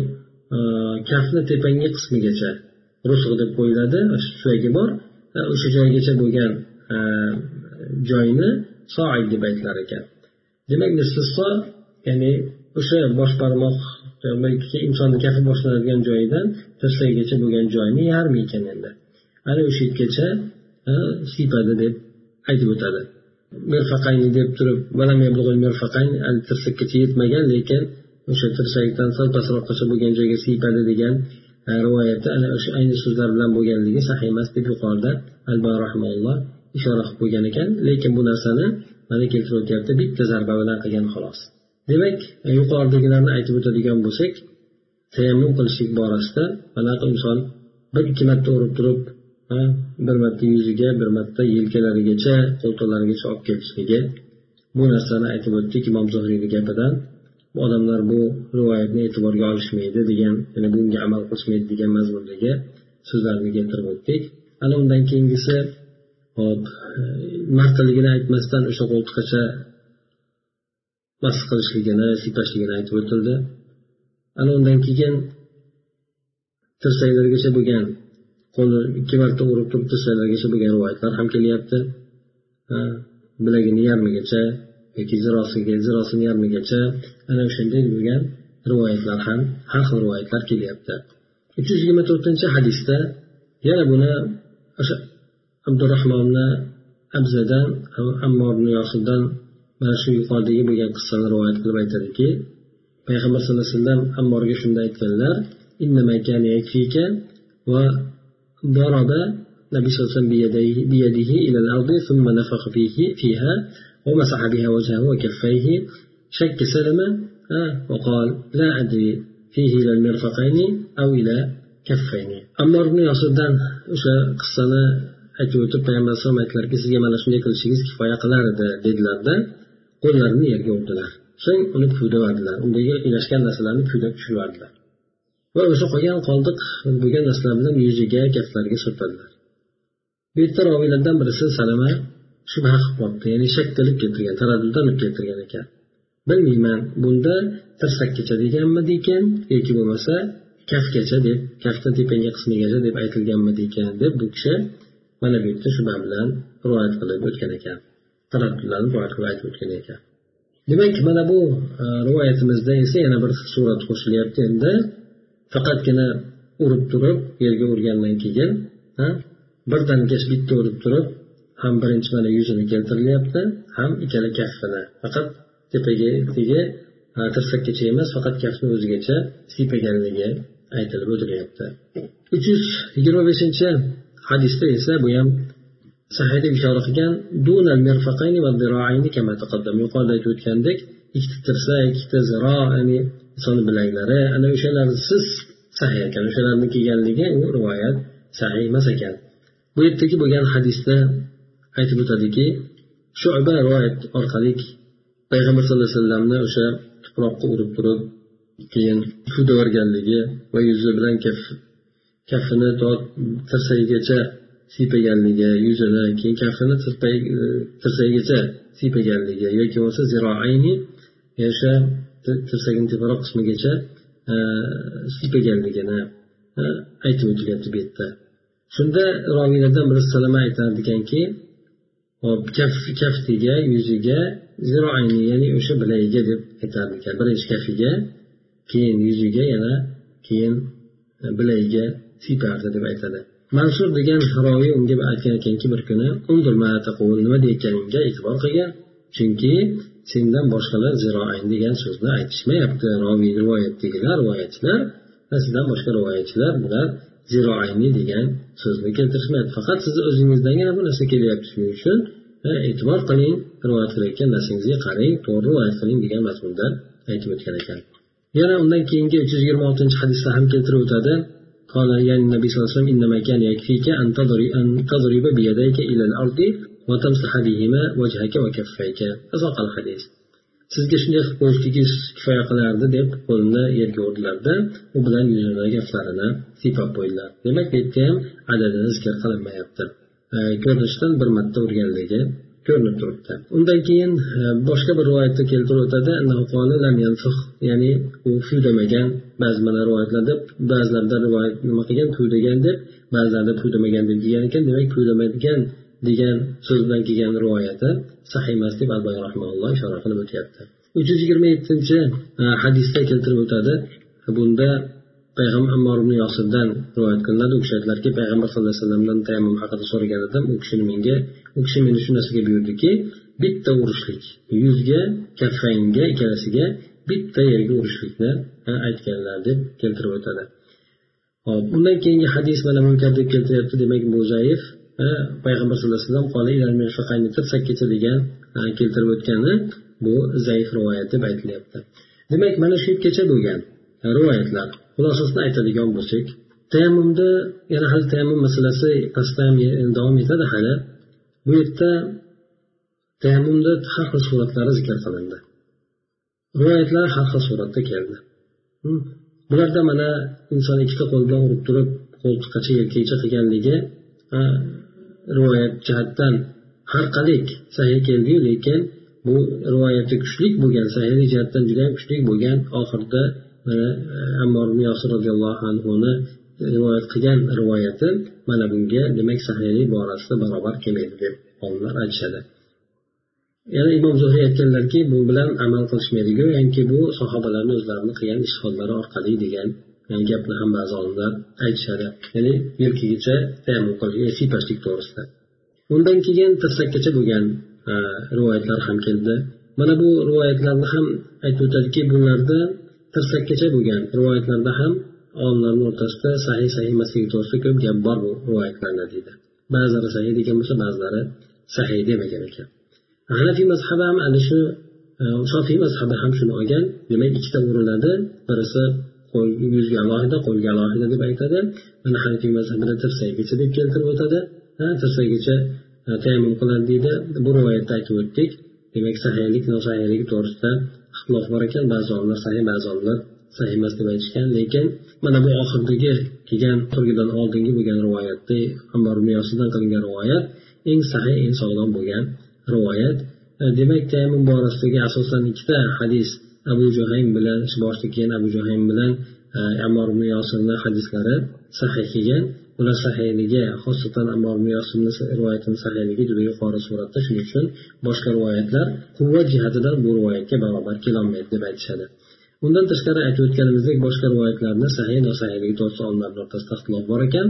kafni tepangi qismigacha rusg deb qo'yiladi suyagi bor o'sha joygacha bo'lgan joyni soid deb aytilar ekan demak nisfo ya'ni o'sha bosh barmoq e, insonni kafi boshlanadigan joyidan tirsagigacha bo'lgan joyni yarmi ekan endi. Ana o'sha yergacha e, siypadi deb aytib o'tadi. Mirfaqayni deb turib tirsakkacha yetmagan lekin o'sha tirsakdan sal pastroqgacha bo'lgan joyga siypadi degan e, rivoyatda ana o'sha ayni so'zlar bilan bo'lganligi sahih emas deb yuqorida alboy rahmaulloh ishora qilib qo'ygan ekan. Lekin bu narsani mana keltirib o'tyapti bitta zarba bilan qilgan xolos. Demak yuqoridagilarni aytib o'tadigan bo'lsak tayammum qilishlik borasida manaqa inson bir ikki marta urib turib bir marta yuziga bir marta yelkalarigacha qo'ltiqlarigacha olib kelishligi bu narsani aytib o'tdik imom zuhriyni gapidan. Odamlar bu rivoyatni e'tiborga olishmaydi degan ya'ni bunga amal qilishmaydi degan mazmundagi so'zlarni keltirib o'tdik. Ana undan keyingisi hop martaligini aytmasdan o'sha qo'ltiqgacha mas qilishligini siypashligini aytib o'tildi. Ana undan keyin tirsaklargacha bo'lgan qo'lni ikki marta urib turib tirsaklargacha bo'lgan rivoyatlar ham kelyapti. Bilagini yarmigacha yoki zirosiga zirosini yarmigacha ana o'shanday bo'lgan rivoyatlar ham har xil rivoyatlar kelyapti. Uch yuz yigirma to'rtinchi hadisda yana buni o'sha abdurahmonni abzadan ammor ibn yosirdan mana shu yuqoridagi bo'lgan qissani rivoyat qilib aytadiki payg'ambar sallallohu alayhi vasallam ammorga shunday aytganlar وضرب النبي صلى الله عليه وسلم بيديه, بيده إلى الأرض ثم نفخ فيه فيها ومسح بها وجهه وكفيه شك سلمة آه وقال لا أدري فيه إلى المرفقين أو إلى كفين أمر بن ياسردان o'sha qissani aytib o'tib payg'ambar alayhisalom aytdilarki sizga mana shunday qilishingiz kifoya qilar edi dedilarda qo'llarini yerga urdilar. So'ng uni kuydiradilar undagi ilashgan narsalarni kuydab tushiradilar va o'sha qolgan qoldiq bo'lgan narsalar bilan yuziga kaftlariga surtadilar bu yerda roviylardan birisi salama shubha qilib qolibdi. Ya'ni shak qilib keltirgan taraddudlanib keltirgan ekan. Bilmayman bunda tirsakkacha deganmidikan yoki bo'lmasa kaftgacha deb kaftni tepangi qismigacha deb aytilganmidi ekan deb bu kishi mana bu yerda shu bilan rivoyat qilib o'tgan ekan. Taraddudlarni rivoyat qilib aytib o'tgan ekan. Demak mana bu e, rivoyatimizda esa yana bir surat qo'shilyapti. Endi faqatgina urib turib yerga urgandan keyin birdaniga bitta urib turib ham birinchi mana yuzini keltirilyapti ham ikkala kaftini faqat tepaga e, tirsakkacha emas faqat kaftni o'zigacha siypaganligi aytilib o'tilyapti. Uch yuz yigirma beshinchi hadisda esa bu ham sahiyda ishora qilgan. Yuqorida aytib o'tgandek ikkita tirsak ikkita ziro ya'ni insonni bilaklari ana o'shalarsiz sahiy ekan. O'shalarni kelganligi u rivoyat sahiy emas ekan. Bu yerdagi bo'lgan hadisda aytib o'tadiki shuba rivoyat orqali payg'ambar sallallohu alayhi vasallamni o'sha tuproqqa urib turib keyin suv devorganligi va yuzi bilan kaftini to tirsagigacha siypaganligi yuzini keyin kaftini tirsagigacha siypaganligi yoki bo'lmasa ziroayni o'sha tirsagini teparoq qismigacha e, siypaganligini e, aytib o'tilyapti bu yerda. Shunda roviylardan biri salama aytar ekanki kaftiga yuziga ziroayni ya'ni o'sha bilagiga deb aytar ekan birinchi kafiga keyin yuziga yana keyin e, bilagiga siypardi deb aytadi. Mansur degan haroviy unga aytgan ekanki bir kuni nima deyotganingga e'tibor qilgin chunki sendan boshqalar ziroayn degan so'zni aytishmayapti. Roviy rivoyatdagilar rivoyatchilar sizdan boshqa rivoyatchilar bular ziroayni degan so'zni keltirishmayapti faqat sizni o'zingizdangina bu narsa kelyapti shuning uchun e, e'tibor qiling rivoyat qilayotgan narsangizga qarang to'g'ri rivoyat qiling degan mazmunda aytib o'tgan ekan. Yana undan keyingi uch yuz yigirma oltinchi hadisda ham keltirib o'tadi. قال يعني النبي صلى الله عليه وسلم إنما كان يكفيك أن تضرب بيديك إلى الأرض وتمسح بهما وجهك وكفيك أساق الحديث sizga shunday qilib qo'yishligingiz kifoya qilardi deb qo'lini yerga urdilarda u bilan yuzini gaplarini siypab qo'ydilar demak bu yerda ham adadini zikr qilinmayapti ko'rinishdan bir marta urganligi ko'rinib turibdi. Undan keyin e, boshqa bir rivoyatda keltirib o'tadi. Ya'ni u fil demagan ba'zi mana rivoyatlarda ba'zilarda rivoyat nima qilgan? Fu degan deb ba'zilarda fu demagan deb degan ekan. Demak fu demagan degan so'z bilan kelgan rivoyati sahih emas deb alboy rahmaulloh ishora qilib o'tyapti. Uch yuz yigirma yettinchi e, hadisda keltirib o'tadi. Bunda payg'ambar ammor ibn yosirdan rivoyat qilinadi. U kishi aytdilarki payg'ambar sallallohu alayhi vasallamdan tayammum haqida so'ragan edim. U kishini menga u kishi meni shu narsaga buyurdiki bitta urishlik yuzga kaffangga ikkalasiga bitta yerga urishlikni aytganlar deb keltirib o'tadi. Hop undan keyingi hadis mana munkar deb keltiryapti demak bu zaif payg'ambar sallallohu alayhi vasallam tirsakkacha degan keltirib o'tgani bu zaif rivoyat deb aytilyapti. Demak mana shu yergacha bo'lgan rivoyatlar. Xulosasini aytadigan bo'lsak tayammumda yana hali tayammum masalasi pastda e, davom etadi hali. Bu yerda tayammumda har xil suratlari zikr qilindi. Rivoyatlar har xil suratda keldi. Hmm. bularda mana inson ikkita qo'l bilan urib turib qo'ltiqqacha yelkagacha qilganligi rivoyat jihatdan har qanday sahih keldiyu lekin bu rivoyati kuchli bo'lgan sahiy jihatdan judayam kuchli bo'lgan oxirida mana ammor yosir roziyallohu anhuni rivoyat qilgan rivoyati mana bunga demak sahiylik borasida barobar kelmaydi deb olimlar aytishadi. Yana imom zuhiy aytganlarki bu bilan amal qilishmaydiku ya'ni bu sahobalarni o'zlarini qilgan ishtihodlari orqali degan gapni ham ba'zi olimlar aytishadi. Ya'ni yelkagacha tayammum qilish e, siypashlik to'g'risida. Undan keyin tirsakkacha bo'lgan e, rivoyatlar ham keldi. Mana bu rivoyatlarni ham aytib o'tadiki bularda tirsakkacha bo'lgan rivoyatlarda ham olimlarni o'rtasida sahiy sahiy emasligi to'g'risida ko'p gap bor bu rivoyatlarda deydi. Ba'zilari sahiy degan bo'lsa ba'zilari sahiy demagan ekan. Hanafiy mazhabi ham ana shu e, shofiy mazhabi ham shuni olgan demak ikkita uriladi birisi yuzga alohida qo'lga alohida deb aytadi. Mana hanafiy mazhabida tirsakgacha deb keltirib o'tadi. Tirsakgacha e, tayammum qiladi deydi. Bu rivoyatda aytib o'tdik. Demak sahiylik nosahiyligi to'g'risida ixtilof bor ekan ba'zi olimlar sahih ba'zi olimlar sahih emas deb aytishgan. Lekin mana bu oxirgi kelgan turgidan oldingi bo'lgan rivoyatda ammor qilingan rivoyat eng sahiy eng sog'lom bo'lgan rivoyat. E, demak tayammum borasidagi asosan ikkita hadis abu juhaym bilan boshida kelgan abu juhaym bilan e, ammor ibn hadislari sahih kelgan. Ular sahiyligi xosatan ammor ibn rivoyatini sahiyligi juda yuqori suratda shuning uchun boshqa rivoyatlar quvvat jihatidan bu rivoyatga barobar kelolmaydi deb aytishadi. Undan tashqari aytib o'tganimizdek boshqa rivoyatlarni sahiy nosahiyligi to'g'risida olimlarni o'rtasida ixtilof bor ekan.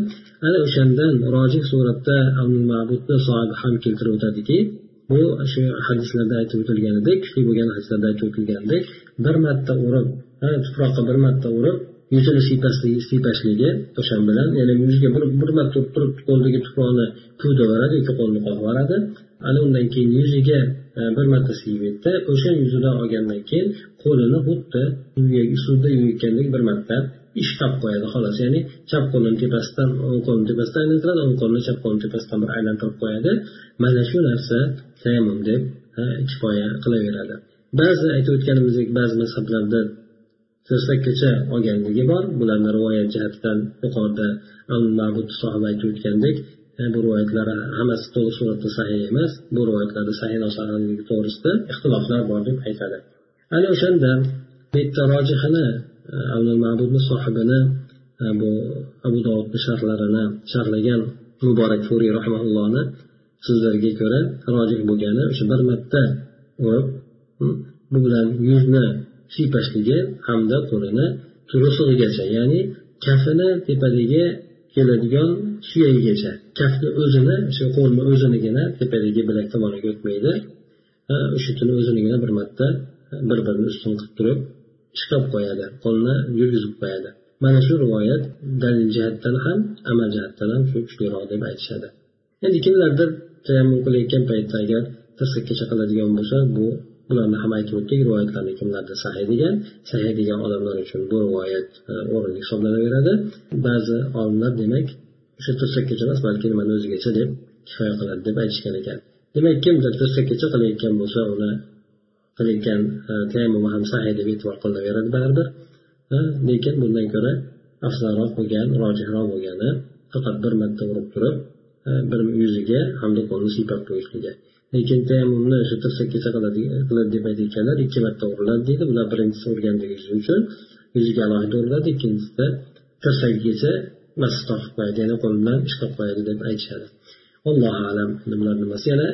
Ana o'shandan rojih suratda mabudni sohibi ham keltirib o'tadiki bu shu hadislarda aytib o'tilganidek kuchli bo'lgan hadislarda aytib o'tilganidek bir marta urib tuproqqa bir marta urib yuzini siypashligi o'shan bilan ya'ni yuziga bir bir marta turib qo'lidagi tuproqni kuydaveradi ikki qo'lni qoqib ana undan keyin yuziga e, bir marta siybaydida o'sha yuzidan olgandan keyin qo'lini xuddi suvda yuvayotgandek bir marta ishlab qo'yadi xolos. Ya'ni chap qo'lini tepasidan o'ng qo'lini tepasidan aylantiradi o'ng qo'lini chap qo'lini tepasidan bir aylantirib qo'yadi. Mana shu narsa tayammum deb e, kifoya qilaveradi. Ba'zi aytib o'tganimizdek ba'zi mazhablarda tirsakkacha olganligi bor. Bularni rivoyat jihatidan yuqorida mabud sohiba aytib o'tgandek e, bu rivoyatlar hammasi to'liq suratda sahih emas. Bu rivoyatlarda sahih nosahiyligi to'g'risida ixtiloflar bor deb aytadi. Ana o'shanda bitta rojihini e, mabudni sohibini e, bu abu dovudni sharhlarini sharhlagan muborak furiy rahmaullohni so'zlariga ko'ra rojih bo'lgani o'sha bir marta urib bu bilan yuzni siypashligi hamda qo'lini tursig'igacha ya'ni kafini tepadagi keladigan suyagigacha. Kafni o'zini o'sha qo'lni o'zinigina tepadagi bilak tomoniga o'tmaydi. O'sha o'zinigina bir marta bir birini ustun qilib turib chiqib qo'yadi qo'lni yurgizib qo'yadi. Mana shu rivoyat dalil jihatdan ham amal jihatdan ham shu kuchliroq deb aytishadi. Endi kimlardir tayammum qilayotgan paytda agar tirsakkacha qiladigan bo'lsa bu bularni ham aytib o'tdik rivoyatlarni kimlarda sahiy degan sahiy degan odamlar uchun bu rivoyat e, o'rinli hisoblanaveradi ba'zi olimlar demak o'sha tirsakkacha emas balki nimani o'zigacha deb kifoya qiladi deb aytishgan ekan. Demak kimdir tirsakkacha qilayotgan bo'lsa uni qilayotgan e, tayammumi ham sahiy deb e'tibor qilinaveradi baribir. E, lekin bundan ko'ra afzalroq bo'lgan rojihroq bo'lgani faqat bir marta urib turib bir yuziga hamda qo'lni siypab qo'yishligi lekin tayammumni shu tirsakkacha qiladi deb aytayotganlar ikki marta uriladi deydi. Bular birinchisi urganligi uchun yuziga alohida uriladi ikkinchisida tirsagigacha mas topib qo'yadi ya'ni qo'l bilan ishqab qo'yadi deb aytishadi. Allohu alam. Bular nimasi? Yana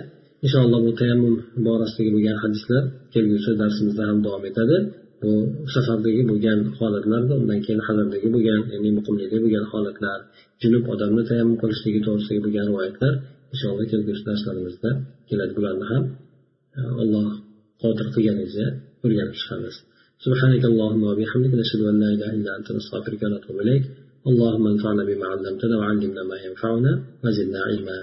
inshaalloh bu tayammum borasidagi bo'lgan hadislar kelgusi darsimizda ham davom etadi. Bu safardagi bo'lgan holatlarda undan keyin hazardagi bo'lgan ya'ni muqimlikda bo'lgan holatlar junub odamni tayammum qilishligi to'g'risidagi bo'lgan rivoyatlar inshaalloh kelgusi darslarimizda keladi bularni ham alloh qodir qilganicha o'rganib chiqamiz سبحانك اللهم وبحمدك نشهد أن لا إله إلا أنت نستغفرك ونتوب إليك اللهم انفعنا بما علمتنا وعلمنا ما ينفعنا وزدنا علما